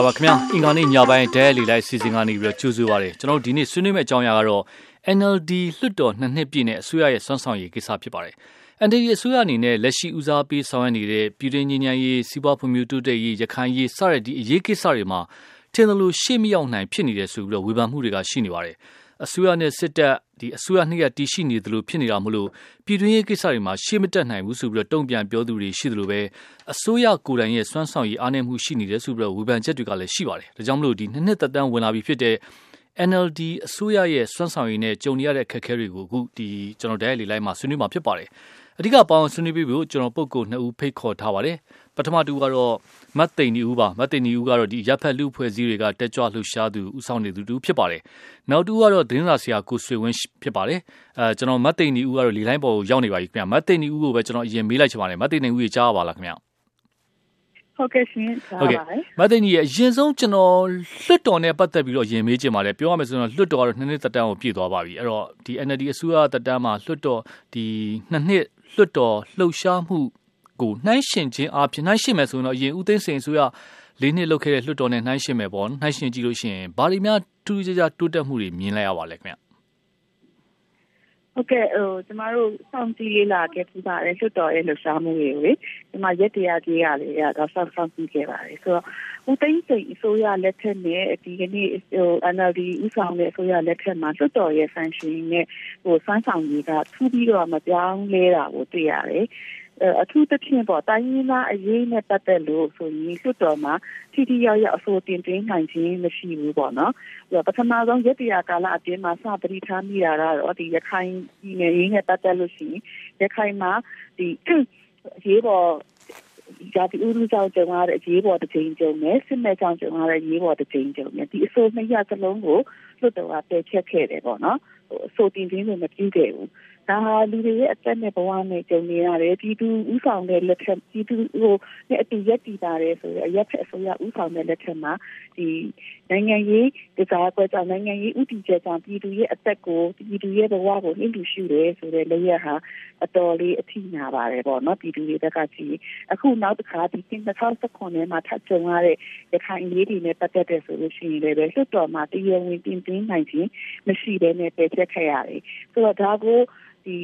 ္ဂလာပါခင်ဗျာအင်္ဂါနေ့ညပိုင်းဒဲလီလိုက်စီစဉ်ကနေပြီးတော့ကြိုးဆိုပါရစေကျွန်တော်ဒီနေ့ဆွေးနွေးမယ့်အကြောင်းအရာကတော့ NLD လွှတ်တော်နှစ်နှစ်ပြည့်နဲ့အစိုးရရဲ့စွမ်းဆောင်ရည်ကိစ္စဖြစ်ပါတယ် NLD အစိုးရအနေနဲ့လက်ရှိဦးစားပေးဆောင်ရွက်နေတဲ့ပြည်တွင်းငြိမ်းချမ်းရေးစီးပွားဖွံ့ဖြိုးတိုးတက်ရေးရခိုင်ရေးစတဲ့ဒီအရေးကိစ္စတွေမှာထင်သလိုရှေ့မရောက်နိုင်ဖြစ်နေတယ်ဆိုပြီးတော့ဝေဖန်မှုတွေကရှိနေပါတယ် အစိုးရနဲ့စစ်တပ်ဒီအစိုးရနှစ်ရပ်တည်ရှိနေသလိုဖြစ်နေတာမလို့ပြည်တွင်းရေးကိစ္စတွေမှာရှေ့မတက်နိုင်ဘူးဆိုပြီးတော့တုံ့ပြန်ပြောသူတွေရှိသလိုပဲအစိုးရကိုယ်တိုင်ရဲ့စွမ်းဆောင်ရည်အားနည်းမှုရှိနေတယ်ဆိုပြီးတော့ဝေဖန်ချက်တွေကလည်းရှိပါတယ်ဒါကြောင့်မလို့ဒီနှစ်နှစ်သက်တမ်းဝင်လာပြီဖြစ်တဲ့ NLD အစိုးရရဲ့စွမ်းဆောင်ရည်နဲ့ကြုံရတဲ့အခက်အခဲတွေကိုအခုဒီကျွန်တော်တိုင်းလေးလိုက်မှာဆွေးနွေးမှာဖြစ်ပါတယ်အဓိကပေါင်းဆွေးနွေးပြီးဖို့ကျွန်တော်ပုဂ္ဂိုလ်နှစ်ဦးဖိတ်ခေါ်ထားပါတယ် ပထမတူကတော့မတ်သိန်နီဦးပါမတ်သိန်နီဦးကတော့ဒီရပ်ဖက်လူဖွဲ့စည်းတွေကတက်ကြွလှူရှားသူဦးဆောင်နေသူတူဖြစ်ပါတယ်နောက်တူကတော့သတင်းစာဆရာကိုဆွေဝင်းဖြစ်ပါတယ်အဲကျွန်တော်မတ်သိန်နီဦးကတော့လီလိုင်းပေါ်ကိုရောက်နေပါပြီခင်ဗျမတ်သိန်နီဦးကိုပဲကျွန်တော်အရင်မေးလိုက်ချင်ပါတယ်မတ်သိန်နီဦးကြီးကြားပါလားခင်ဗျဟုတ်ကဲ့ရှင်ဟုတ်ကဲ့မသိညီရဲ့အရင်ဆုံးကျွန်တော်လွတ်တော်နဲ့ပတ်သက်ပြီးတော့ရင်မေးချင်ပါတယ်ပြောရမယ်ဆိုရင်လွတ်တော်ကတော့နှစ်နှစ်သက်တမ်းကိုပြည့်သွားပါပြီအဲ့တော့ဒီ NLD အစိုးရသက်တမ်းမှာလွတ်တော်ဒီနှစ်နှစ်လွတ်တော်လှုပ်ရှားမှု ကိုနှိုင်းရှင်ခြင်းအပြင်နှိုင်းရှင်မယ်ဆိုရင်တော့အရင်ဦးသိန်းစိန်ဆိုရလေးနှစ်လုပ်ခဲ့တဲ့လွှတ်တော်နဲ့နှိုင်းရှင်မယ်ပေါ့နှိုင်းရှင်ကြည့်လို့ရှိရင်ဘာတွေများထူးထူးခြားခြားတိုးတက်မှုတွေမြင်လိုက်ရပါလဲခင်ဗျဟုတ်ကဲ့ဟိုကျမတို့စောင့်ကြည့်လေ့လာခဲ့ပူပါတယ်လွှတ်တော်ရဲ့လှူရှားမှုတွေကိုလေဒီမှာရက်တရားကြီးရလေတော့စောင့်စောင့်ကြည့်ခဲ့ပါတယ်ဆိုတော့ဦးသိန်းစိန်အစိုးရလက်ထက်နဲ့ဒီကနေ့ဟို NLD ဥဆောင်တဲ့အစိုးရလက်ထက်မှာလွှတ်တော်ရဲ့ function နဲ့ဟိုစွမ်းဆောင်ရည်ကထူးပြီးတော့မပြောင်းလဲတာကိုတွေ့ရတယ် အထူးသဖြင့်ပေါ့တိုင်းရင်းသားအရေးနဲ့ပတ်သက်လို့ဆိုရင်လွှတ်တော်မှာထိထိရောက်ရောက်အဆိုတင်သွင်းနိုင်ခြင်းမရှိဘူးပေါ့နော်။ပထမဆုံးရက်တရာကာလအတွင်းမှာစပရိထားမိတာကတော့ဒီရခိုင်ပြည်နယ်ရေးနဲ့ပတ်သက်လို့ရှိရင်ရခိုင်မှာဒီအရေးပေါ်ဒါဒီဥရုကြောင့်ကြုံရတဲ့အရေးပေါ်တစ်ချိန်ကြုံမယ်စစ်မဲ့ကြောင့်ကြုံရတဲ့အရေးပေါ်တစ်ချိန်ကြုံမယ်ဒီအဆိုနှစ်ရစလုံးကိုလွှတ်တော်ကပယ်ချက်ခဲ့တယ်ပေါ့နော်ဟိုအဆိုတင်ခြင်းတွေမပြုခဲ့ဘူး ဒါဟာလူတွေရဲ့အသက်နဲ့ဘဝနဲ့ကြုံနေရတယ်ပြည်သူဥဆောင်တဲ့လက်ထက်ပြည်သူဟိုနဲ့အတူရက်တည်တာတယ်ဆိုရရက်ဖက်အစိုးရဥဆောင်တဲ့လက်ထက်မှာဒီနိုင်ငံရေးဒီစားပွဲကြောင့်နိုင်ငံရေးဥတီချက်ကြောင့်ပြည်သူရဲ့အသက်ကိုပြည်သူရဲ့ဘဝကိုနှိမ့်လူရှုတယ်ဆိုတဲ့လက်ရဟာအတော်လေးအထိနာပါတယ်ပေါ့နော်ပြည်သူတွေဘက်ကကြည့်အခုနောက်တစ်ခါဒီ2019ထဲမှာထပ်ကြုံရတဲ့ရခိုင်ရေးတွေနဲ့ပတ်သက်တဲ့ဆိုလို့ရှိရင်လည်းလွှတ်တော်မှာတရားဝင်တင်သွင်းနိုင်ခြင်းမရှိဘဲနဲ့ပယ်ချက်ခဲ့ရတယ်ဆိုတော့ဒါကိုဒီ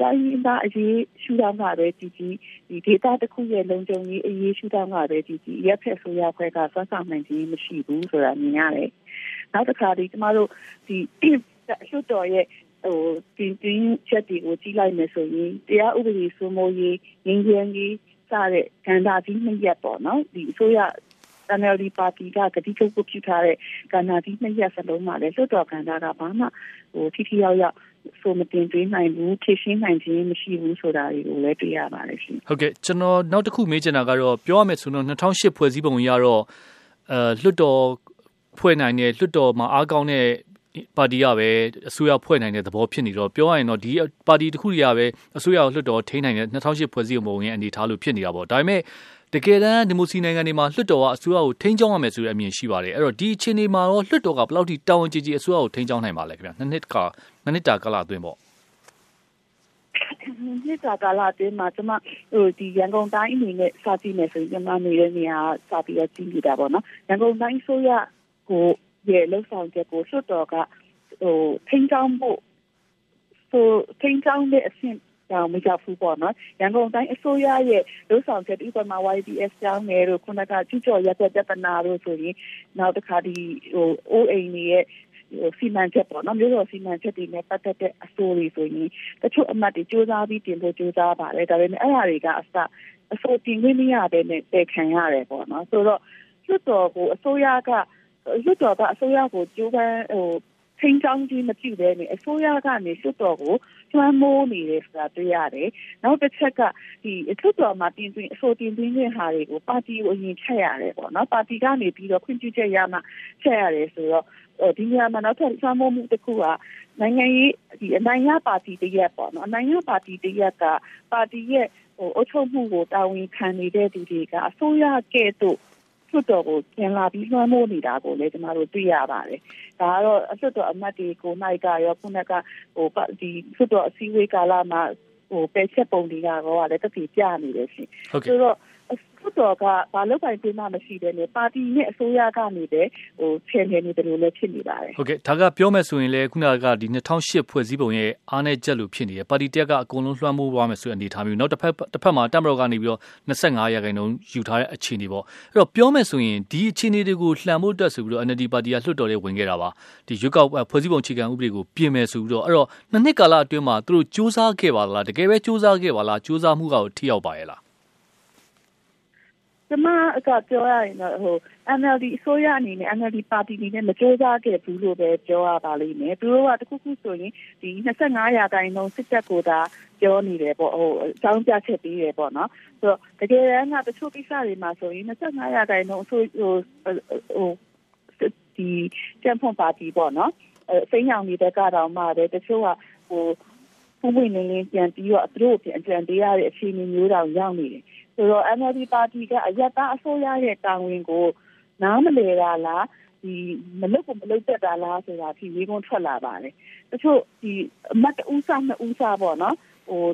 တိုင်းရင်းသားအရေးရှုထောင့်ကပဲကြည်ကြည်ဒီဒေတာတစ်ခုရဲ့လုံခြုံရေးအရေးရှုထောင့်ကပဲကြည်ကြည်ရက်ဖက်ဆိုရခွဲကဆွမ်းဆောင်နိုင်ခြင်းမရှိဘူးဆိုတာမြင်ရတယ်။နောက်တစ်ခါဒီကျမတို့ဒီလွှတ်တော်ရဲ့ဟိုတင်တင်ချက်တွေကိုကြည့်လိုက်မယ်ဆိုရင်တရားဥပဒေစိုးမိုးရေးငြိမ်းချမ်းရေးစတဲ့ကဏ္ဍကြီးနှစ်ရပ်ပေါ့နော်ဒီအစိုးရ NLD ပါတီကကတိထုတ်ပြုထားတဲ့ကဏ္ဍကြီးနှစ်ရပ်စလုံးမှာလည်းလွှတ်တော်ကဏ္ဍကဘာမှဟိုထိထိရောက်ရောက်ဆိုမတင်သွင်းနိုင်ဘူးဖြည့်ရှင်းနိုင်ခြင်းမရှိဘူးဆိုတာတွေကိုလည်းတွေ့ရပါတယ်ရှင်ဟုတ်ကဲ့ကျွန်တော်နောက်တစ်ခုမေးချင်တာကတော့ပြောရမယ်ဆိုတော့2008ဖွဲ့စည်းပုံရတော့အဲလွှတ်တော်ဖွဲ့နိုင်တဲ့လွှတ်တော်မှာအားကောင်းတဲ့ပါတီကပဲအစိုးရဖွဲ့နိုင်တဲ့သဘောဖြစ်နေတော့ပြောရရင်တော့ဒီပါတီတစ်ခုတည်းကပဲအစိုးရလွှတ်တော်ထိန်းနိုင်တဲ့2008ဖွဲ့စည်းပုံရဲ့အနေအထားလို့ဖြစ်နေတာပေါ့ဒါပေမဲ့ တကယ်တမ်းဒီမိုစီနိုင်ငံတွေမှာလွှတ်တော်ကအစိုးရကိုထိန်းကျောင်းရမယ်ဆိုတဲ့အမြင်ရှိပါတယ်အဲ့တော့ဒီအခြေအနေမှာရောလွှတ်တော်ကဘယ်လောက်ထိတာဝန်ကြီးကြီးအစိုးရကိုထိန်းကျောင်းနိုင်ပါလဲခင်ဗျာနှစ်နှစ်ကနှစ်နှစ်တာကာလအတွင်းပေါ့နှစ်တာကာလအတွင်းမှာကျွန်မဟိုဒီရန်ကုန်တိုင်းအနေနဲ့စကြည့်မယ်ဆိုရင်ကျွန်မနေတဲ့နေရာစပြီးတော့ကြည့်နေတာပေါ့နော်ရန်ကုန်တိုင်းဆိုရကိုရဲ့လှုပ်ဆောင်ချက်ကိုလွှတ်တော်ကဟိုထိန်းကျောင်းဖို့ဆိုထိန်းကျောင်းတဲ့အဆင့် တောင်မရောက်ဘူးပေါ့နော်ရန်ကုန်တိုင်းအစိုးရရဲ့လုံဆောင်ချက်ဥပမာ YBS ကျောင်းနယ်တို့ခုနကကျူကျော်ရက်တဲ့ပြဿနာတို့ဆိုရင်နောက်တစ်ခါဒီဟိုအိုးအိမ်တွေရဲ့စီမံချက်ပေါ့နော်မျိုးတော်စီမံချက်တွေနဲ့ပတ်သက်တဲ့အစိုးရဆိုရင်တချို့အမတ်တွေစူးစမ်းပြီးတင်ဖို့စူးစမ်းပါတယ်ဒါပေမဲ့အဲ့ဒါတွေကအစအစိုးတင်ခွင့်မရတဲ့နဲ့တည်ခံရတယ်ပေါ့နော်ဆိုတော့လွတ်တော်ကိုအစိုးရကလွတ်တော်ကအစိုးရကိုကြိုးပမ်းဟိုထိန်းချောင်းကြီးမပြုဘဲနဲ့အစိုးရကနေလွတ်တော်ကို ကျွမ်းမိုးနေတယ်ဆိုတာတွေ့ရတယ်။နောက်တစ်ချက်ကဒီအထွတ်တော်မှာတင်သွင်းအဆိုတင်သွင်းတဲ့ဟာတွေကိုပါတီကိုအရင်ချက်ရတယ်ပေါ့နော်။ပါတီကနေပြီးတော့ခွင့်ပြုချက်ရမှချက်ရတယ်ဆိုတော့ဒီနေရာမှာနောက်ထပ်ကျွမ်းမိုးမှုတစ်ခုကနိုင်ငံရေးဒီအနိုင်ရပါတီတရက်ပေါ့နော်။အနိုင်ရပါတီတရက်ကပါတီရဲ့ဟိုအုပ်ချုပ်မှုကိုတာဝန်ခံနေတဲ့သူတွေကအစိုးရကဲ့သို့ လွှတ်တော်ကိုပြန်လာပြီးလွှမ်းမိုးနေတာကိုလည်းကျမတို့တွေ့ရပါတယ်။ဒါကတော့အလွှတ်တော်အမတ်တွေကိုနိုင်ကရောခုနကဟိုဒီလွှတ်တော်အစည်းအဝေးကာလမှာဟိုပယ်ချက်ပုံတွေကတော့လည်းတတိပြနေတယ်ရှင်။ဆိုတော့ တော်ကဘာလို့ပိုင်ပေးမှမရှိတယ်လေပါတီနဲ့အစိုးရကနေပဲဟိုချယ်နေနေတယ်လို့လည်းဖြစ်နေပါတယ်ဟုတ်ကဲ့ဒါကပြောမယ်ဆိုရင်လည်းခုနကဒီ2008ဖွဲ့စည်းပုံရဲ့အားနဲ့ချက်လို့ဖြစ်နေတယ်ပါတီတက်ကအကုန်လုံးလွှမ်းမိုးသွားမယ်ဆိုတဲ့အနေထားမျိုးနောက်တစ်ဖက်တစ်ဖက်မှာတက်မတော်ကနေပြီးတော့25ရာခိုင်နှုန်းယူထားတဲ့အခြေအနေပေါ့အဲ့တော့ပြောမယ်ဆိုရင်ဒီအခြေအနေတွေကိုလှန်ဖို့တက်ဆိုပြီးတော့ NLD ပါတီကလွှတ်တော်ထဲဝင်ခဲ့တာပါဒီရွေးကောက်ဖွဲ့စည်းပုံအခြေခံဥပဒေကိုပြင်မယ်ဆိုပြီးတော့အဲ့တော့နှစ်နှစ်ကာလအတွင်းမှာသူတို့စ조사ခဲ့ပါလားတကယ်ပဲစ조사ခဲ့ပါလားစ조사မှုကထိရောက်ပါရဲ့လား ကျမကပြောရရင်တော့ဟို NLD အစိုးရအနေနဲ့ NLD ပါတီအနေနဲ့မကြိုးစားခဲ့ဘူးလို့ပဲပြောရပါလိမ့်မယ်သူတို့ကတခုခုဆိုရင်ဒီ25ရာခိုင်နှုန်းစစ်တပ်ကိုသာပြောနေတယ်ပေါ့ဟိုအကြောင်းပြချက်ပေးတယ်ပေါ့နော်ဆိုတော့တကယ်တမ်းကတချို့ကိစ္စတွေမှာဆိုရင်25ရာခိုင်နှုန်းအစိုးဟိုဟိုဒီကျန်ဖွန်ပါတီပေါ့နော်အဲစိမ်းရောင်နေတဲ့ကတော့မှပဲတချို့ကဟိုပုံဝင်နေနေပြန်ပြီးတော့သူတို့ပြန်ပြန်ပေးရတဲ့အခြေအနေမျိုးတောင်ရောက်နေတယ် ဆိုတော့ NLD ပါတီကအယက်သားအစိုးရရဲ့တာဝန်ကိုနားမလည်တာလားဒီမလုတ်ကိုမလုတ်တက်တာလားဆိုတာဒီဝေးကုန်းထွက်လာပါတယ်တချို့ဒီအမတ်ဦးစားနှစ်ဦးစားပေါ့နော်ဟို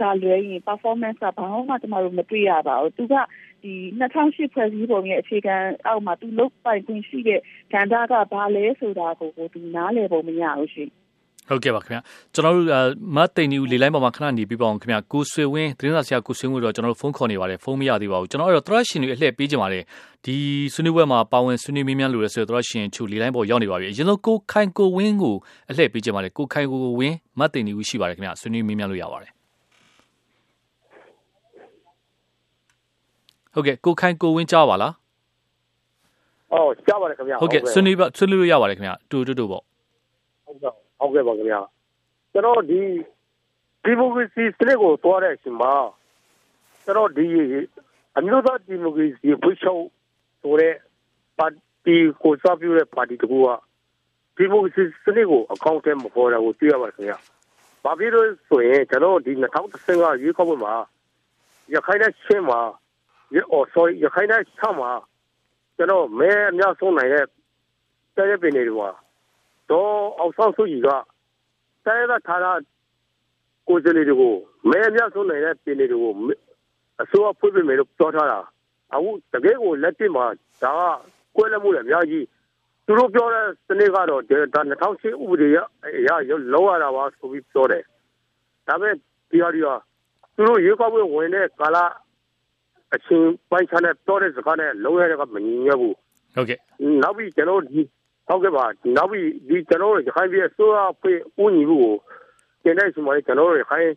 ဒါလွဲရင် performance ကဘာမှကျွန်တော်တို့မတွေ့ရပါဘူးသူကဒီ2008ဖွဲ့စည်းပုံရဲ့အခြေခံအောက်မှာသူလုတ်ပိုင်ခွင့်ရှိတဲ့ကဏ္ဍကဘာလဲဆိုတာကိုသူနားလည်ဖို့မရဘူးရှင် ဟုတ်ကဲ့ပါခင်ဗျာကျွန်တော်တို့မတ်တိန်နီဦးလေလိုင်းပေါ်မှာခဏနေပြပါအောင်ခင်ဗျာကိုဆွေဝင်းသတင်းစာဆရာကိုဆွေဝင်းတို့ကျွန်တော်တို့ဖုန်းခေါ်နေပါတယ်ဖုန်းမရသေးပါဘူးကျွန်တော်အဲ့တော့သရရှင်တွေအလှည့်ပေးကြပါတယ်ဒီဆွေးနွေးပွဲမှာပါဝင်ဆွေးနွေးမင်းများလို့ရဆိုတော့သရရှင်ချူလေလိုင်းပေါ်ရောက်နေပါပြီအရင်ဆုံးကိုခိုင်ကိုဝင်းကိုအလှည့်ပေးကြပါတယ်ကိုခိုင်ကိုဝင်းမတ်တိန်နီဦးရှိပါတယ်ခင်ဗျာဆွေးနွေးမင်းများလို့ရပါတယ်ဟုတ်ကဲ့ကိုခိုင်ကိုဝင်းကြားပါလားအော်ကြားပါတယ်ခင်ဗျာဟုတ်ကဲ့ဆွေးနွေးဆွေးနွေးလို့ရပါတယ်ခင်ဗျာတူတူတူပေါ့ဟုတ်ကဲ့ ဟုတ်ကဲ့ပါခင်ဗျာကျွန်တော်ဒီဒီမိုကရေစီစနစ်ကိုသွားတဲ့အချိန်မှာကျွန်တော်ဒီအမျိုးသားဒီမိုကရေစီဖွဲ့ချုပ်ဆိုတဲ့ပါတီကိုစပြုတဲ့ပါတီတကူကဒီမိုကရေစီစနစ်ကိုအကောင့်ထဲမပေါ်တာကိုတွေ့ရပါခင်ဗျာ။ဘာဖြစ်လို့ဆိုရင်ကျွန်တော်ဒီ2015ရွေးကောက်ပွဲမှာရခိုင်နဲ့ချင်းမှာအော် sorry ရခိုင်နဲ့ချမှာကျွန်တော်မဲအများဆုံးနိုင်တဲ့တဲ့ပင်တွေ တော့အောင်ဆောင်စုကြီးကတိုင်းရထားတာကိုယ်စလေးတွေကိုမဲအများဆုံးနိုင်တဲ့ပြည်နယ်တွေကိုအစိုးရဖွင့်ပေးမယ်လို့ပြောထားတာအခုတကယ်ကိုလက်တွေ့မှာဒါကကွဲလွဲမှုလည်းအများကြီးသူတို့ပြောတဲ့စနစ်ကတော့ဒါ2008ဥပဒေရရလောရတာပါဆိုပြီးပြောတယ်ဒါပေမဲ့ဒီဟာဒီဟာသူတို့ရေကောက်ပွဲဝင်တဲ့ကာလအချင်းပိုင်းခြားနဲ့ပြောတဲ့စကားနဲ့လုံးရတဲ့ကမညီညွတ်ဘူးဟုတ်ကဲ့နောက်ပြီးကျွန်တော်ဒီ ဟုတ်ကဲ့ပါနောက်ပြီးဒီကျွန်တော်တို့ရခိုင်ပြည်အစိုးရဖွဲ့ဦးညီမှုကိုကျင်းတဲ့ဆိုမှကျွန်တော်တို့ရခိုင်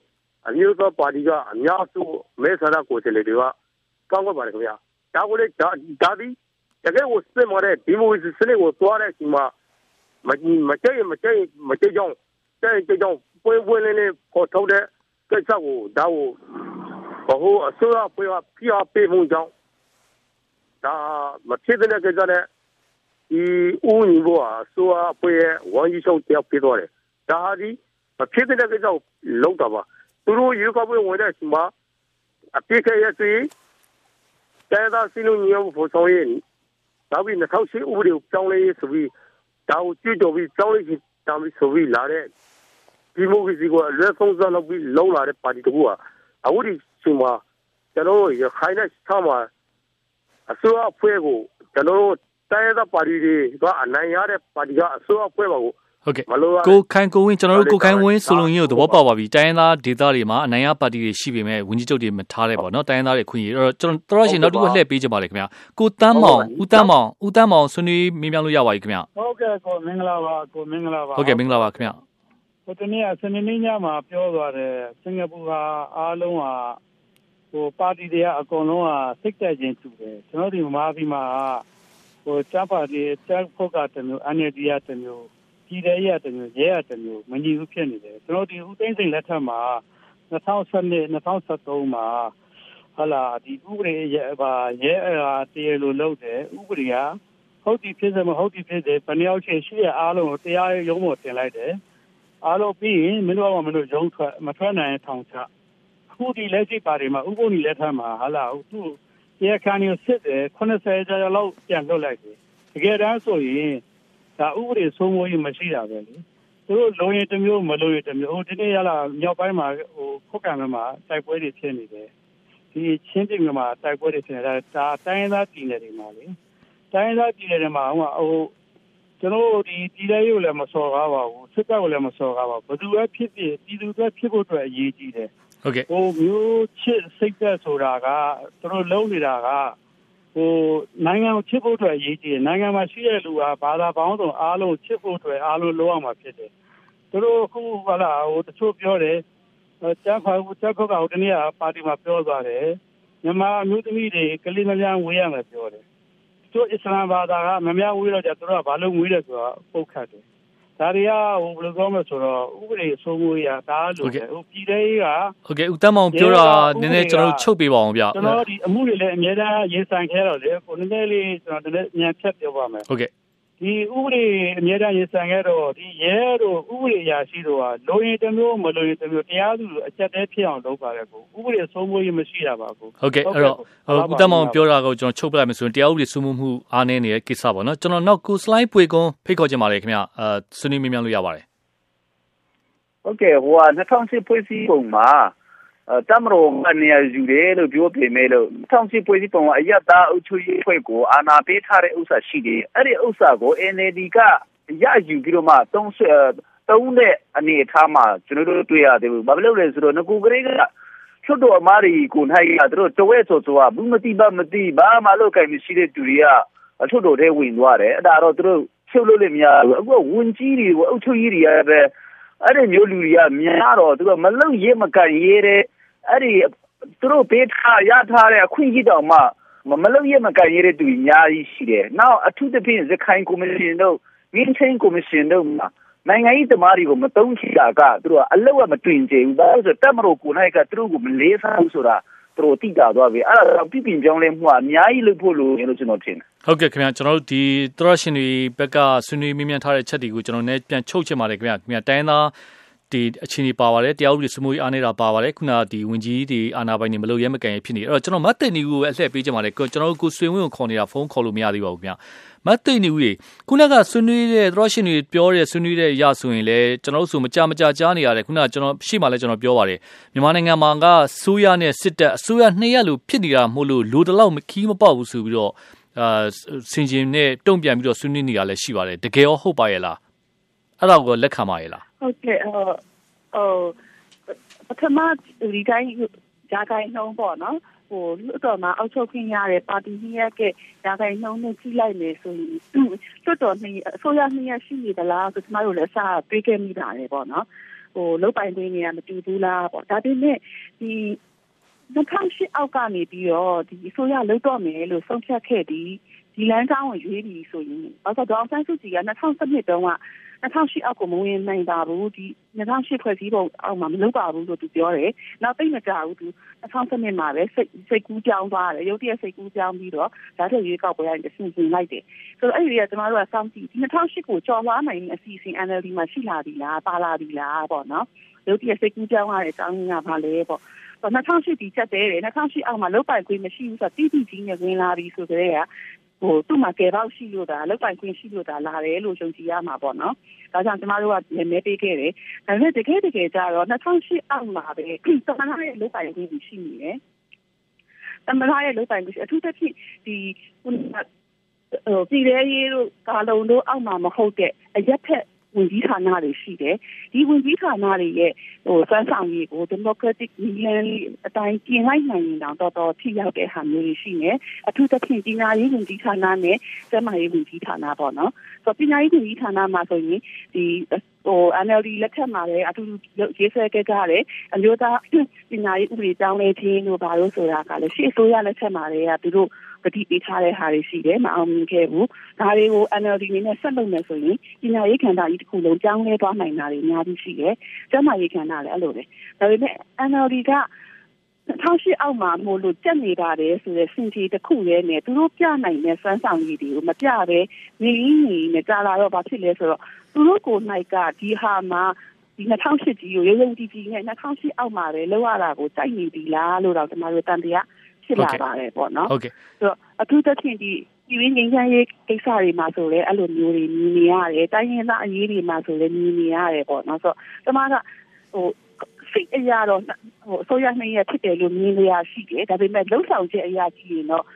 အမျိုးသားပါတီကအများစုမဲဆန္ဒကိုယ်စားလှယ်တွေကကောင်းကွက်ပါတယ်ခင်ဗျာဒါကိုလေဒါဒီတကယ်ကိုစစ်မှတဲ့ဒီမိုကရေစီစနစ်ကိုသွားတဲ့အချိန်မှာမမကြိတ်မကြိတ်မကြိတ်ကြောင်းတဲ့ကြိတ်ကြောင်းပွဲပွဲလေးလေးပေါ်ထုတ်တဲ့ကိစ္စကိုဒါကိုဘဟုအစိုးရဖွဲ့ကပြပေးမှုကြောင့်ဒါမဖြစ်တဲ့ကိစ္စနဲ့ ဒီဦးညီဘောအစိုးရဖွဲ့ရဲ့ဝန်ကြီးချုပ်တယောက်ပြသွားတယ်ဒါဟာဒီမဖြစ်တဲ့ကိစ္စကိုလုံးတာပါသူတို့ရေကောက်ပွဲဝင်တဲ့အချိန်မှာအပြစ်ခရဲ့စီတဲသာစီလုံးညောဖို့ဆောင်ရင်နောက်ပြီး2008ဥပဒေကိုပြောင်းလဲရေးဆိုပြီးဒါကိုကြည့်တော်ပြီးပြောင်းလဲချင်တောင်းပြီးဆိုပြီးလာတဲ့ဒီမိုကရေစီကိုအလွဲဆုံးစားလုပ်ပြီးလုံးလာတဲ့ပါတီတကူကအခုဒီချိန်မှာကျွန်တော်တို့ရခိုင်နဲ့ချမ်းမှာအစိုးရအဖွဲ့ကိုကျွန်တော်တို့ တိုင်းဒေသပါတီတွေကအနိုင်ရတဲ့ပါတီကအစိုးရအဖွဲ့ပါကိုဟုတ်ကဲ့ကိုခိုင်ကိုဝင်းကျွန်တော်တို့ကိုခိုင်ဝင်းဆိုလုံကြီးကိုသဘောပေါက်ပါပြီတိုင်းရင်းသားဒေသတွေမှာအနိုင်ရပါတီတွေရှိပေမဲ့ဝန်ကြီးချုပ်တွေမထားတဲ့ပေါ့နော်တိုင်းရင်းသားတွေခွင့်ရအဲ့တော့ကျွန်တော်တော်ရှင်နောက်တစ်ခုလှည့်ပေးကြပါလေခင်ဗျာကိုတန်းမောင်ဦးတန်းမောင်ဦးတန်းမောင်ဆွေးနွေးမေးမြန်းလို့ရပါပြီခင်ဗျာဟုတ်ကဲ့ကိုမင်္ဂလာပါကိုမင်္ဂလာပါဟုတ်ကဲ့မင်္ဂလာပါခင်ဗျာဟိုတနေ့စနေနေ့ညမှာပြောသွားတယ်စင်ကာပူကအားလုံးကဟိုပါတီတွေကအကုန်လုံးကစိတ်တက်ခြင်းတူတယ်ကျွန်တော်ဒီမြန်မာပြည်မှာ ဟိုတပ်ပါတီတပ်ဖို့ကတမျိုး NLD ရတမျိုးပြည်တဲ့ရတမျိုးရဲရတမျိုးမညီဘူးဖြစ်နေတယ်ကျွန်တော်ဒီဦးသိန်းစိန်လက်ထက်မှာ2012 2013မှာဟာလာဒီဥပဒေရဲပါရဲအားတရလို့လုပ်တယ်ဥပဒေကဟုတ်ဒီဖြစ်စမဟုတ်ဒီဖြစ်တယ်ဘယ်နှယောက်ချင်းရှိရအားလုံးကိုတရားရုံးပေါ်တင်လိုက်တယ်အားလုံးပြီးရင်မင်းတို့ကမင်းတို့ရုံးထွက်မထွက်နိုင်ထောင်ချခုဒီလက်ရှိပါတွေမှာဥပဒေလက်ထက်မှာဟာလာသူ့ တရားခံရစစ်တယ်80ကျော်လောက်ပြန်လွတ်လိုက်တယ်တကယ်တမ်းဆိုရင်ဒါဥပဒေစိုးမိုးရေးမရှိတာပဲလေသူတို့လုံရင်တစ်မျိုးမလုံရင်တစ်မျိုးဟိုဒီနေ့ရလာမြောက်ပိုင်းမှာဟိုခုတ်ကံမှာတိုက်ပွဲတွေဖြစ်နေတယ်ဒဒီချင်းပြည်နယ်မှာတိုက်ပွဲတွေဖြစ်နေတာဒါတိုင်းသားပြည်နယ်တွေမှာလေတိုင်းသားပြည်နယ်တွေမှာဟိုဟိုကျွန်တော်ဒီပြည်ထောင်စုလည်းမစော်ကားပါဘူးစစ်တပ်ကလည်းမစော်ကားပါဘူးဘယ်သူပဲဖြစ်ဖြစ်ပြည်သူတွေဖြစ်ဖို့အတွက်အရေးကြီးတယ် ဟုတ်ကဲ့ဟိုမျိုးချစ်စိတ်သက်ဆိုတာကသူတို့လုံးနေတာကဟိုနိုင်ငံကိုချစ်ဖို့အတွက်အရေးကြီးတယ်နိုင်ငံမှာရှိတဲ့လူကဘာသာပေါင်းစုံအားလုံးချစ်ဖို့အတွက်အားလုံးလုံးအောင်မှာဖြစ်တယ်သူတို့အခုဟလာဟိုတချို့ပြောတယ်ကျန်းဖာကျန်းဖာကဟိုတနေ့ကပါတီမှာပြောသွားတယ်မြန်မာမျိုးသမီးတွေကလေးမများဝေးရမယ်ပြောတယ်သူအစ္စလာမ်ဘာသာကမများဝေးတော့ကြသူတို့ကဘာလို့ဝေးလဲဆိုတော့ပုတ်ခတ်တယ် ဒါတွေကဟိုဘယ်လိုပြောမလဲဆိုတော့ဥပဒေအစိုးရကဒါလို့ဟိုပြည်သေးကဟုတ်ကဲ့ဦးတန်းမောင်ပြောတာနည်းနည်းကျွန်တော်ချုပ်ပေးပါအောင်ဗျကျွန်တော်ဒီအမှုတွေလည်းအများအားရင်ဆိုင်ခဲ့တော့လေကိုနည်းနည်းလေးကျွန်တော်လည်းညံဖြတ်ပြောပါမယ်ဟုတ်ကဲ့ ဒီဥပဒေအများအားရင်ဆိုင်ခဲ့တော့ဒီရဲတို့ဥပဒေအရာရှိတို့ကလိုရင်တစ်မျိုးမလိုရင်တစ်မျိုးတရားသူအချက်တည်းဖြစ်အောင်လုပ်ပါလေကိုဥပဒေစိုးမိုးရေးမရှိတာပါကိုဟုတ်ကဲ့အဲ့တော့ဦးတန်းမောင်ပြောတာကိုကျွန်တော်ချုပ်ပြလိုက်မယ်ဆိုရင်တရားဥပဒေစိုးမိုးမှုအားနည်းနေတဲ့ကိစ္စပေါ့နော်ကျွန်တော်နောက်ကို slide ပွေကွန်းဖိတ်ခေါ်ချင်ပါတယ်ခင်ဗျအဲဆွေးနွေးမြင်မြန်လို့ရပါတယ်ဟုတ်ကဲ့ဟိုက2008ဖွဲ့စည်းပုံမှာအဲ တမရောကနေရယူတယ်လို့ပြောပေမဲ့လို့2008ဖွဲ့စည်းပုံကအယက်သားအုပ်ချုပ်ရေးအဖွဲ့ကိုအာဏာပေးထားတဲ့ဥစ္စာရှိတယ်အဲ့ဒီဥစ္စာကို NLD ကရယူပြီးတော့မှသုံးဆွဲသုံးတဲ့အနေအထားမှာကျွန်တော်တို့တွေ့ရတယ်ဘာလို့လဲဆိုတော့ငကူကလေးကချွတ်တော်အမားတွေကိုနိုင်ရတို့တဝဲဆိုဆိုကဘူးမတိပါမတိဘာမှလို့ခိုင်မရှိတဲ့သူတွေကချွတ်တော်ထဲဝင်သွားတယ်အဲ့ဒါတော့သူတို့ချုပ်လို့လည်းမရဘူးအခုဝန်ကြီးတွေကိုအုပ်ချုပ်ရေးတွေကပဲ အဲ့ဒီမျိုးလူတွေကများတော့သူကမလုံရဲမကန်ရဲတဲ့အဲ့ဒီသူတို့ပေးထားရထားတဲ့အခွင့်အရေးတောင်မှမလုံရဲမကန်ရဲတဲ့သူအများကြီးရှိတယ်။နောက်အထူးသဖြင့်ရခိုင်ကော်မရှင်တို့မင်းချင်းကော်မရှင်တို့မှာနိုင်ငံရေးသမားတွေကိုမတုံးချတာကသူတို့ကအလောက်မတွင်ကြဘူး။ဒါဆိုတက်မလို့ကိုနိုင်ကသူတို့ကိုမလေးစားဘူးဆိုတာသူတို့တိတာသွားပြီ။အဲ့ဒါပြပြပြောင်းလဲမှုကအများကြီးလုပ်ဖို့လိုတယ်လို့ကျွန်တော်ထင်တယ်။ ဟုတ်ကဲ့ခင်ဗျာကျွန်တော်တို့ဒီသရရှင်တွေဘက်ကဆွေးနွေးမြင်းမြန်းထားတဲ့ချက်တွေကိုကျွန်တော်လည်းပြန်ချုပ်ချင်ပါတယ်ခင်ဗျာခင်ဗျာတိုင်းသားဒီအခြေအနေပါပါတယ်တရားဥပဒေစမိုးအားနေတာပါပါတယ်ခုနဒီဝင်ကြီးဒီအာနာပိုင်တွေမလို့ရဲမကန်ရဖြစ်နေအဲ့တော့ကျွန်တော်မတ်သိန်နီကိုအလှည့်ပေးချင်ပါတယ်ကျွန်တော်တို့ကိုဆွေဝင်းကိုခေါ်နေတာဖုန်းခေါ်လို့မရသေးပါဘူးခင်ဗျာမတ်သိန်နီဦးကြီးခုနကဆွေးနွေးတဲ့သရရှင်တွေပြောတဲ့ဆွေးနွေးတဲ့ရဆိုရင်လည်းကျွန်တော်တို့ဆိုမကြမကြကြားနေရတယ်ခုနကကျွန်တော်ရှေ့မှာလည်းကျွန်တော်ပြောပါတယ်မြန်မာနိုင်ငံမှာကဆိုးရနဲ့စစ်တပ်အစိုးရနှစ်ရက်လို့ဖြစ်နေတာမဟုတ်လို့လိုတလောက်မခီးမပေါက်ဘူးဆိုပြီးတော့ အာစင်ဂျင်နဲ့တုံ့ပြန်ပြီးတော့ဆွေးနွေးနေတာလည်းရှိပါတယ်တကယ်ရောဟုတ်ပါရဲ့လားအဲ့ဒါကိုလက်ခံပါရဲ့လားဟုတ်ကဲ့ဟိုဟိုပထမဒီတိုင်းဂျာကိုင်းနှုံးပေါ့နော်ဟိုလွတ်တော်မှာအောက်ချုပ်ခင်းရတဲ့ပါတီကြီးရဲ့ကဂျာကိုင်းနှုံးနဲ့ကြီးလိုက်မယ်ဆိုရင်လွတ်တော်နှစ်အစိုးရနှစ်ရရှိနေသလားဆိုကျွန်တော်တို့လည်းအစားတွေးခဲ့မိတာလေပေါ့နော်ဟိုလုတ်ပိုင်တွင်းနေရမတူဘူးလားပေါ့ဒါပေမဲ့ဒီ 2008အောက်ကနေပြီးတော့ဒီအစိုးရလုတ်တော့မယ်လို့ဆုံးဖြတ်ခဲ့ပြီးဒီလမ်းကြောင်းကိုရွေးပြီးဆိုရင်ဘာလို့ဒေါအောင်ဆန်းစုကြည်က2017တုန်းက2008အောက်ကိုမဝင်နိုင်ပါဘူးဒီ2008ဖွဲ့စည်းပုံအောက်မှာမလုပ်ပါဘူးလို့သူပြောတယ်နောက်သိမကြဘူးသူ2017မှာပဲစိတ်စိတ်ကူးကြောင်းသွားတယ်ရုပ်တရက်စိတ်ကူးကြောင်းပြီးတော့ဒါတည်းရွေးကောက်ပွဲရတဲ့စဉ်စဉ်လိုက်တယ်ဆိုတော့အဲ့ဒီကကျွန်တော်တို့ကစောင့်ကြည့်ဒီ2008ကိုကြော်လွားနိုင်တဲ့အစီအစဉ် NLD မှာရှိလာပြီလားပါလာပြီလားပေါ့နော် ရုပ်တရက်စိတ်ကူးကြောင်းရတဲ့အကြောင်းရင်းကဘာလဲပေါ့2008ဒီချက်သေးတယ်2008အောက်မှာလုတ်ပိုင်ခွင့်မရှိဘူးဆိုတော့တိတိကြီးနဲ့ဝင်လာပြီဆိုကြတဲ့ကဟိုသူ့မှာကယ်ပေါက်ရှိလို့ဒါလုတ်ပိုင်ခွင့်ရှိလို့ဒါလာတယ်လို့ယုံကြည်ရမှာပေါ့နော်။ဒါကြောင့်ကျမတို့ကလည်းမဲပေးခဲ့တယ်။ဒါပေမဲ့တကယ်တကယ်ကျတော့2008အောက်မှာပဲသမဏရဲ့လုတ်ပိုင်ခွင့်ရှိနေတယ်။သမဏရဲ့လုတ်ပိုင်ခွင့်အထူးသဖြင့်ဒီဟိုပြည်ရဲရေးတို့ကာလုံတို့အောက်မှာမဟုတ်တဲ့အရက်ဖက် ဝင်ကြီးဌာနတွေရှိတယ်ဒီဝင်ကြီးဌာနတွေရဲ့ဟိုစွမ်းဆောင်ရည်ကို democratic union အတိုင်းပြင်လိုက်နိုင်ရင်တော့တော်တော်ထိရောက်တဲ့ဟာမျိုးတွေရှိနေအထူးသဖြင့်ပညာရေးဝင်ကြီးဌာနနဲ့စက်မရေးဝင်ကြီးဌာနပေါ့နော်ဆိုပညာရေးဝင်ကြီးဌာနမှာဆိုရင်ဒီဟို NLD လက်ထက်မှာလည်းအထူးရေးဆွဲခဲ့ကြတယ်အမျိုးသားပညာရေးဥပဒေကြောင်းလေးချင်းတို့ဘာလို့ဆိုတာကလည်းရှေ့ဆိုရလက်ထက်မှာလည်းသူတို့ ပတိပေးထားတဲ့ဟာတွေရှိတယ်မအောင်မြင်ခဲ့ဘူးဒါတွေကို NLD နေနဲ့ဆက်လုပ်မယ်ဆိုရင်ပညာရေးခန္ဓာကြီးတစ်ခုလုံးကြောင်းလဲသွားနိုင်တာတွေအများကြီးရှိတယ်ကျန်းမာရေးခန္ဓာလည်းအဲ့လိုပဲဒါပေမဲ့ NLD က2008အောက်မှာမို့လို့ကြက်နေပါတယ်ဆိုတဲ့စင်ကြီးတစ်ခုလေးနဲ့သူတို့ပြနိုင်တဲ့စွမ်းဆောင်ရည်တွေကိုမပြပဲနေရင်းနေနဲ့ကြာလာတော့ဘာဖြစ်လဲဆိုတော့သူတို့ကိုနိုင်ကဒီဟာမှာဒီ2008ကြီးကိုရုံရုံကြည်ကြည်နဲ့2008အောက်မှာပဲလောက်ရတာကိုစိုက်နေပြီလားလို့တော့ကျွန်တော်တို့တန်တရား ဖြစ်လာပါတယ်ပေါ့နော်ဟုတ်ကဲ့ဆိုတော့အထူးသဖြင့်ဒီဒီရင်းငင်းချမ်းရေးကိစ္စတွေမှာဆိုလဲအဲ့လိုမျိုးတွေမြင်နေရတယ်တိုင်းရင်းသားအရေးတွေမှာဆိုလဲမြင်နေရတယ်ပေါ့နော်ဆိုတော့ကျွန်မကဟိုစစိတ်အရာတော့ဟိုအစိုးရနှစ်ရက်ဖြစ်တယ်လို့မြင်ရရှိတယ်ဒါပေမဲ့လှုပ်ဆောင်ချက်အရာကြီးရင်တော့အဲ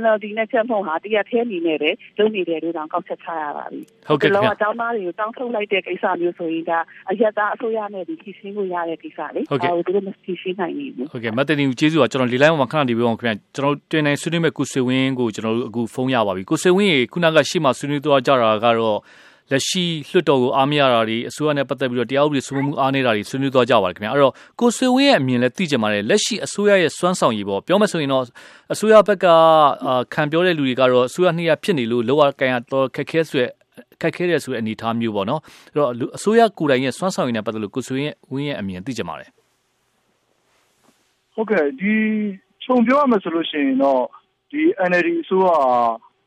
NLD နဲ့ချက်ဖို့ဟာတရားသေးအနေနဲ့ပဲလုပ်နေတယ်လို့တောင်ကောက်ချက်ချရပါပြီ။ဟုတ်ကဲ့ခင်ဗျာ။ကျောင်းသားတွေကိုတောင်းထုတ်လိုက်တဲ့ကိစ္စမျိုးဆိုရင်ဒါအရက်သားအစိုးရနဲ့ဒီဖြည့်ရှင်းလို့ရတဲ့ကိစ္စလေ။ဟုတ်ကဲ့။သူတို့မဖြည့်ရှင်းနိုင်ဘူး။ဟုတ်ကဲ့မတ်တင်ဦးကျေးဇူးပါကျွန်တော်လေလိုင်းမှာခဏနေပြီးအောင်ခင်ဗျာကျွန်တော်တင်နေဆွေးနွေးမဲ့ကိုဆွေဝင်းကိုကျွန်တော်တို့အခုဖုန်းရပါပြီ။ကိုဆွေဝင်းရေခုနကရှေ့မှာဆွေးနွေးသွားကြတာကတော့ လက်ရှိလွှတ်တော်ကိုအားမရတာတွေအစိုးရနဲ့ပတ်သက်ပြီးတော့တရားဥပဒေစိုးမိုးမှုအားနေတာတွေဆွေးနွေးသွားကြပါတယ်ခင်ဗျာအဲ့တော့ကိုဆွေဝင်းရဲ့အမြင်လည်းသိကြပါတယ်လက်ရှိအစိုးရရဲ့စွမ်းဆောင်ရည်ပေါ့ပြောမယ်ဆိုရင်တော့အစိုးရဘက်ကခံပြောတဲ့လူတွေကတော့အစိုးရနှစ်ရဖြစ်နေလို့လောကကန်ရတော့ခက်ခဲဆွဲခက်ခဲတဲ့ဆိုတဲ့အနေအထားမျိုးပေါ့နော်အဲ့တော့အစိုးရကိုယ်တိုင်ရဲ့စွမ်းဆောင်ရည်နဲ့ပတ်သက်လို့ကိုဆွေဝင်းဝင်းရဲ့အမြင်သိကြပါတယ်ဟုတ်ကဲ့ဒီခြုံပြောရမယ်ဆိုလို့ရှိရင်တော့ဒီ NLD အစိုးရ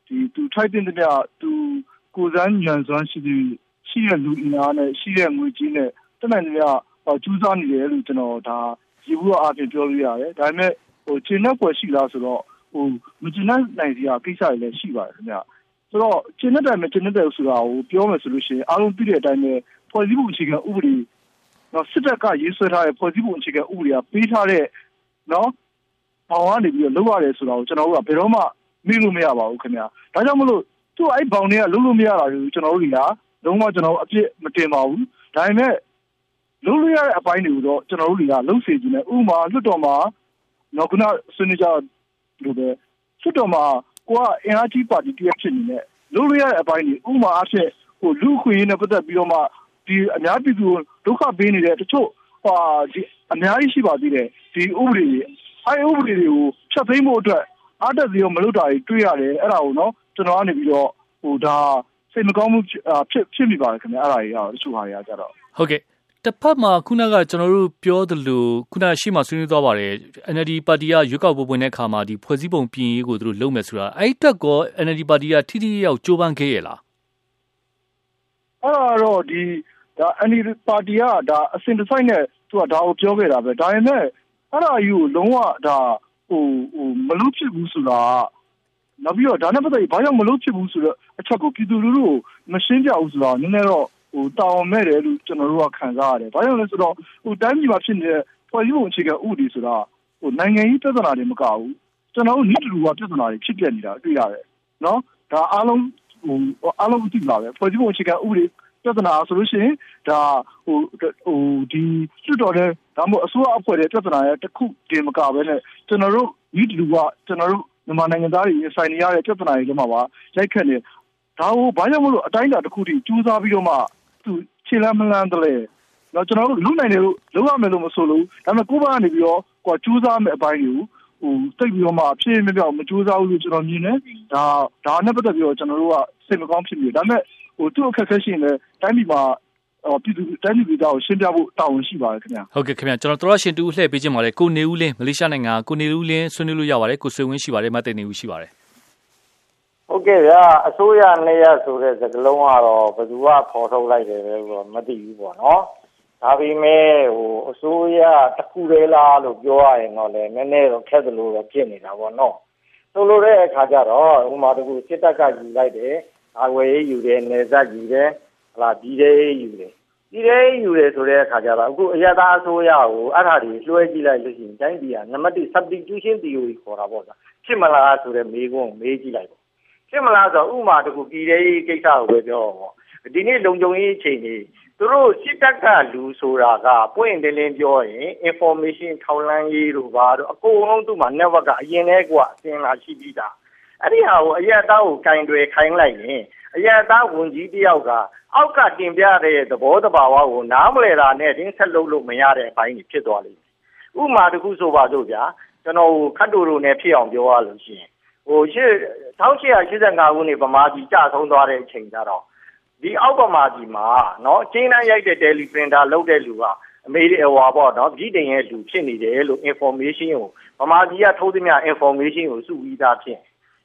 ဒီသူထိုက်တဲ့မြတ်သူ ကိုယ်စားညံစွမ်းရှိတဲ့ရှိတဲ့လူအင်အားနဲ့ရှိတဲ့ငွေကြီးနဲ့တမန်တွေကကျူးစားနေတယ်လို့ကျွန်တော်ဒါဒီဘူးအပြင်ပြောလို့ရတယ်ဒါပေမဲ့ဟိုကျင်းတဲ့ကွယ်ရှိလားဆိုတော့ဟိုမကျင်းနိုင်စရာကိစ္စတွေလည်းရှိပါတယ်ခင်ဗျဆိုတော့ကျင်းတဲ့တိုင်မကျင်းတဲ့ဆိုတာကိုပြောမယ်ဆိုလို့ရှိရင်အားလုံးသိတဲ့အတိုင်းပဲဖွဲ့စည်းပုံအခြေခံဥပဒေနော်စစ်တပ်ကရေးဆွဲထားတဲ့ဖွဲ့စည်းပုံအခြေခံဥပဒေကပေးထားတဲ့နော်ဘောင်ကနေပြီးတော့လုပ်ရတယ်ဆိုတာကိုကျွန်တော်တို့ကဘယ်တော့မှမေ့လို့မရပါဘူးခင်ဗျာဒါကြောင့်မလို့ သူ့အဲ့ဘောင်တွေကလုံးလို့မရတာကိုကျွန်တော်တို့တွေကလုံးဝကျွန်တော်အပြစ်မတင်ပါဘူးဒါပေမဲ့လုံးလို့ရတဲ့အပိုင်းတွေကိုတော့ကျွန်တော်တို့တွေကလုံးစေခြင်းနဲ့ဥမာလွတ်တော်မှာတော့ခုနဆွေးနွေးကြလို့ပဲလွတ်တော်မှာကိုကအင်အားကြီးပါတီတည်းဖြစ်နေတဲ့လုံးလို့ရတဲ့အပိုင်းတွေဥမာအဖြစ်ဟိုလူခွင့်ရနဲ့ပတ်သက်ပြီးတော့မှဒီအများပြည်သူဒုက္ခပေးနေတဲ့တချို့ဟာဒီအများကြီးရှိပါသေးတယ်ဒီဥပဒေတွေအဲဥပဒေတွေကိုဖျက်သိမ်းဖို့အတွက်အားတက်စီရောမလုပ်တာတွေတွေ့ရတယ်အဲ့ဒါကိုနော် ကျွန်တော်ကနေပြီးတော့ဟိုဒါစိတ်မကောင်းမှုဖြစ်ဖြစ်မိပါတယ်ခင်ဗျအဲ့ဒါကြီးကတချို့ဟာတွေကကြတော့ဟုတ်ကဲ့တစ်ဖက်မှာခုနကကျွန်တော်တို့ပြောသလိုခုနရှေ့မှာဆွေးနွေးသွားပါတယ် NLD ပါတီကရွေးကောက်ပွဲပွင့်တဲ့အခါမှာဒီဖွဲ့စည်းပုံပြင်ရေးကိုသူတို့လုပ်မယ်ဆိုတာအဲ့တက်ကော NLD ပါတီကထိထိရောက်ကြိုးပမ်းခဲ့ရလားအဲ့တော့ဒီဒါ NLD ပါတီကဒါအစင်တဆိုင်နဲ့သူကဒါကိုပြောခဲ့တာပဲဒါပေမဲ့အဲ့ဒါကြီးကိုလုံးဝဒါဟိုဟိုမလို့ဖြစ်ဘူးဆိုတာ နောက်ပြီးတော့ဒါနဲ့ပတ်သက်ပြီးဘာကြောင့်မလို့ဖြစ်ဘူးဆိုတော့အချက်ကိုပြည်သူလူထုကိုမရှင်းပြဘူးဆိုတော့နည်းနည်းတော့ဟိုတာဝန်မဲ့တယ်လို့ကျွန်တော်တို့ကခံစားရတယ်။ဘာကြောင့်လဲဆိုတော့ဟိုတိုင်းပြည်မှာဖြစ်နေတဲ့ဖွဲ့စည်းပုံအခြေခံဥပဒေဆိုတာဟိုနိုင်ငံရေးပြဿနာတွေမကဘူး။ကျွန်တော်တို့နိတူကပြဿနာတွေဖြစ်ပြနေတာတွေ့ရတယ်။နော်ဒါအားလုံးဟိုအားလုံးသိပါပဲဖွဲ့စည်းပုံအခြေခံဥပဒေပြဿနာဆိုလို့ရှိရင်ဒါဟိုဟိုဒီကျွတ်တော်တဲ့ဒါမှမဟုတ်အစိုးရအဖွဲ့ရဲ့ပြဿနာရဲ့တစ်ခုတင်မကပဲနဲ့ကျွန်တော်တို့နိတူကကျွန်တော်တို့ မြန်မာနိုင်ငံသားတွေဆိုင်နေရတဲ့ပြဿနာတွေထဲမှာပါရိုက်ခတ်နေဒါကိုဘာကြောင့်မလို့အတိုင်းအတာတစ်ခုထိကြိုးစားပြီးတော့မှသူခြေလမ်းမလန်းတယ်လေတော့ကျွန်တော်တို့လူနိုင်တယ်လို့လုံးဝမယ်လို့မဆိုလို့ဒါပေမဲ့ကိုယ့်ဘာကနေပြီးတော့ကိုကြိုးစားမယ်အပိုင်းတွေကိုဟိုတိတ်ပြီးတော့မှအဖြစ်မပြောင်းမကြိုးစားဘူးလို့ကျွန်တော်မြင်တယ်ဒါဒါနဲ့ပတ်သက်ပြီးတော့ကျွန်တော်တို့ကစိတ်မကောင်းဖြစ်နေတယ်ဒါပေမဲ့ဟိုသူ့အခက်အခဲရှိရင်လည်းတိုင်းပြည်မှာ အော်ပြည်သူတိုင်းပြည်သားကိုရှင်းပြဖို့တာဝန်ရှိပါတယ်ခင်ဗျာဟုတ်ကဲ့ခင်ဗျာကျွန်တော်တော်ရှင်တူလှည့်ပေးခြင်းပါတယ်ကိုနေဦးလင်းမလေးရှားနိုင်ငံကိုနေဦးလင်းဆွေးနွေးလို့ရပါတယ်ကိုဆွေဝင်းရှိပါတယ်မတ်တေနေဦးရှိပါတယ်ဟုတ်ကဲ့ဗျာအစိုးရနေရဆိုတဲ့စကလုံးကတော့ဘယ်သူကခေါ်ထုတ်လိုက်တယ်လဲဆိုတော့မသိဘူးပေါ့နော်ဒါပေမဲ့ဟိုအစိုးရတစ်ခုတည်းလားလို့ပြောရရင်တော့လည်းနည်းနည်းတော့ခက်သလိုတော့ဖြစ်နေတာပေါ့နော်ဆိုလိုတဲ့အခါကျတော့ဥမာတကူစစ်တပ်ကယူလိုက်တယ်အာဝေးယူတယ်နေဆက်ယူတယ် ဟလာဒီတဲ့ယူတယ်ဒီတဲ့ယူတယ်ဆိုတဲ့အခါကျတော့အခုအရသာအစိုးရကိုအဲ့ဒါတွေလွှဲကြည့်လိုက်လို့ရှိရင်တိုင်းပြည်ကနံပါတ်1 substitution theory ခေါ်တာပေါ့ဗျာဖြစ်မလားဆိုတဲ့မေးခွန်းမေးကြည့်လိုက်ပေါ့ဖြစ်မလားဆိုတော့ဥမာတကူပြည်တဲ့ကိစ္စကိုပဲပြောပေါ့ဒီနေ့လုံခြုံရေးအခြေအနေသူတို့စစ်တပ်ကလူဆိုတာကပွင့်တယ်လင်းပြောရင် information ထောက်လန်းရေးတို့ဘာတို့အကုန်လုံးသူ့မှာ network ကအရင်တည်းကအစင်လာရှိပြီးသားအဲ့ဒီဟာကိုအရက်သားကိုကင်တွေခိုင်းလိုက်ရင်အရက်သားဝန်ကြီးတယောက်က အောက်ကတင်ပြတဲ့သဘောတဘာဝကိုနားမလည်တာနဲ့တင်းဆက်လုပ်လို့မရတဲ့အပိုင်းကြီးဖြစ်သွားလိမ့်မယ်။ဥမာတစ်ခုဆိုပါစို့ဗျာကျွန်တော်ခတ်တူတူနဲ့ဖြစ်အောင်ပြောရလို့ရှိရင်ဟိုရှေ့1885ခုနှစ်ဗမာပြည်ကြဆုံးသွားတဲ့အချိန်ကျတော့ဒီအောက်ဗမာပြည်မှာနော်ကျင်းတန်းရိုက်တဲ့ daily printer လုပ်တဲ့လူကအမေရိဟွာပေါ့နော်ပြည်တင်ရဲ့လူဖြစ်နေတယ်လို့ information ကိုဗမာပြည်ကထုတ်သမျှ information ကိုစုပြီးသားဖြစ်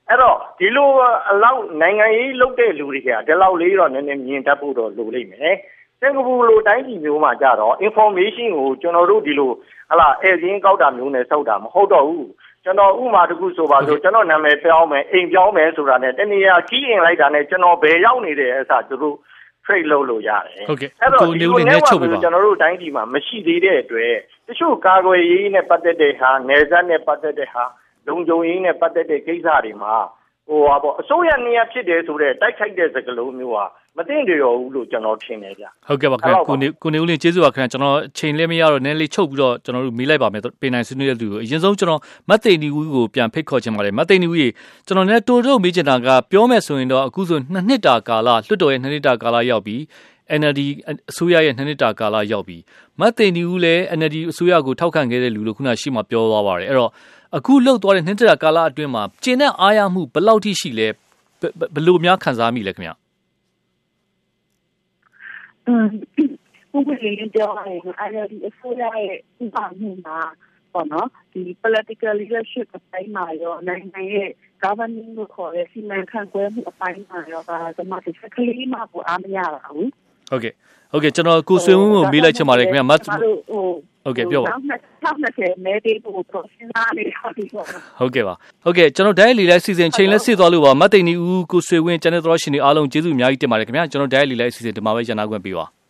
အဲ့တော့ ဒီလိုအလောက် နိုင်ငံရေးလုပ်တဲ့လူတွေကဒီလောက်လေးတော့နည်းနည်းမြင်တတ်ဖို့တော့ လိုလိမ့်မယ် စင်ကာပူလို တိုင်းပြည်မျိုးမှာကြတော့ information ကို ကျွန်တော်တို့ ဒီလိုဟလာဧည့်ချင်းကောက်တာမျိုးနဲ့စောက်တာ မဟုတ်တော့ဘူး ကျွန်တော်ဥမာတခုဆိုပါဆိုကျွန်တော်နာမည်ပြောင်းမယ် အိမ်ပြောင်းမယ်ဆိုတာနဲ့ တနည်းအားကြီးရင်လိုက်တာနဲ့ ကျွန်တော် ဘယ်ရောက်နေတယ်အစားသူတို့ trade လုပ်လို့ရတယ်ဟုတ်ကဲ့အဲ့တော့ကိုဒီနေဦးလိုလေးနဲ့ချုပ် network ပေးပါကိုကျွန်တော်တို့ တိုင်းပြည်မှာ မရှိသေးတဲ့အတွက် တချို့ ကာကွယ်ရေးနဲ့ ပတ်သက်တဲ့ဟာ နယ်စပ်နဲ့ ပတ်သက်တဲ့ဟာ လုံခြုံရေးနဲ့ပတ်သက်တဲ့ကိစ္စတွေမှာဟိုဟာပေါ့အစိုးရနေရာဖြစ်တယ်ဆိုတော့တိုက်ခိုက်တဲ့စကားလုံးမျိုးဟာမသိကြရောဘူးလို့ကျွန်တော်ထင်တယ်ဗျဟုတ်ကဲ့ပါခင်ဗျကိုနေကိုနေဦးလင်းကျေးဇူးပါခင်ဗျကျွန်တော်ချိန်လည်းမရတော့နည်းလေးချုပ်ပြီးတော့ကျွန်တော်တို့မေးလိုက်ပါမယ်ပေးနိုင်ဆွေးနွေးတဲ့လူကိုအရင်ဆုံးကျွန်တော်မတ်သိန်ဒီဦးကိုပြန်ဖိတ်ခေါ်ချင်ပါတယ်မတ်သိန်ဒီဦးကြီးကျွန်တော်လည်းတိုးတိုးမေးချင်တာကပြောမယ်ဆိုရင်တော့အခုဆိုနှစ်နှစ်တာကာလလွှတ်တော်ရဲ့နှစ်နှစ်တာကာလရောက်ပြီ NLD အစိုးရရဲ့နှစ်နှစ်တာကာလရောက်ပြီမတ်သိန်ဒီဦးလည်း NLD အစိုးရကိုထောက်ခံခဲ့တဲ့လူလို့ခုနရှိမှပြောသွားပါတယ်အဲ့တော့အခုလှုပ်သွားတဲ့နှစ်နှစ်တာကာလအတွင်းမှာကျင်းတဲ့အားရမှုဘယ်လောက်ထိရှိလဲဘယ်လိုများခံစားမိလဲခင်ဗျอืมဘုရားလေးပြောရရင်အဲ့ဒီအစိုးရရဲ့ဥပဒေမှာပေါ့နော်ဒီ political leadership အပိုင်းမှာရောနိုင်ငံရဲ့ governing ကိုခေါ်တဲ့စီမံခန့်ခွဲမှုအပိုင်းမှာရောဒါကမှတစ်ချက်ကလေးမှကိုအားမရပါဘူး ဟုတ်ကဲ့ဟုတ်ကဲ့ကျွန်တော်ကိုဆွေဝင်းကိုမေးလိုက်ချင်ပါတယ်ခင်ဗျမတ်ကျွန်တော်တို့ဟိုဟုတ်ကဲ့ပြောပါနောက်နှစ်မဲပေးဖို့ process လေးဟောဒီပေါ့နော်ဟုတ်ကဲ့ပါဟုတ်ကဲ့ကျွန်တော်ဒိုင်လီလိုက်စီစဉ်ချိန်လဲစစ်သွားလို့ပါမတ်သိန်နီဦးကိုဆွေဝင်းကျန်တဲ့သောရှင်တွေအားလုံးကျေးဇူးအများကြီးတင်ပါတယ်ခင်ဗျာကျွန်တော်ဒိုင်လီလိုက်စီစဉ်ဒီမှာပဲရန်နာခွင့်ပေးပါ